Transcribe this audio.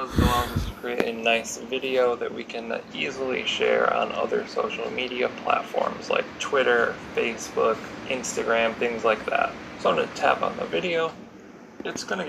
allows us to create a nice video that we can easily share on other social media platforms like Twitter, Facebook, Instagram, things like that. So I'm going to tap on the video. It's going to give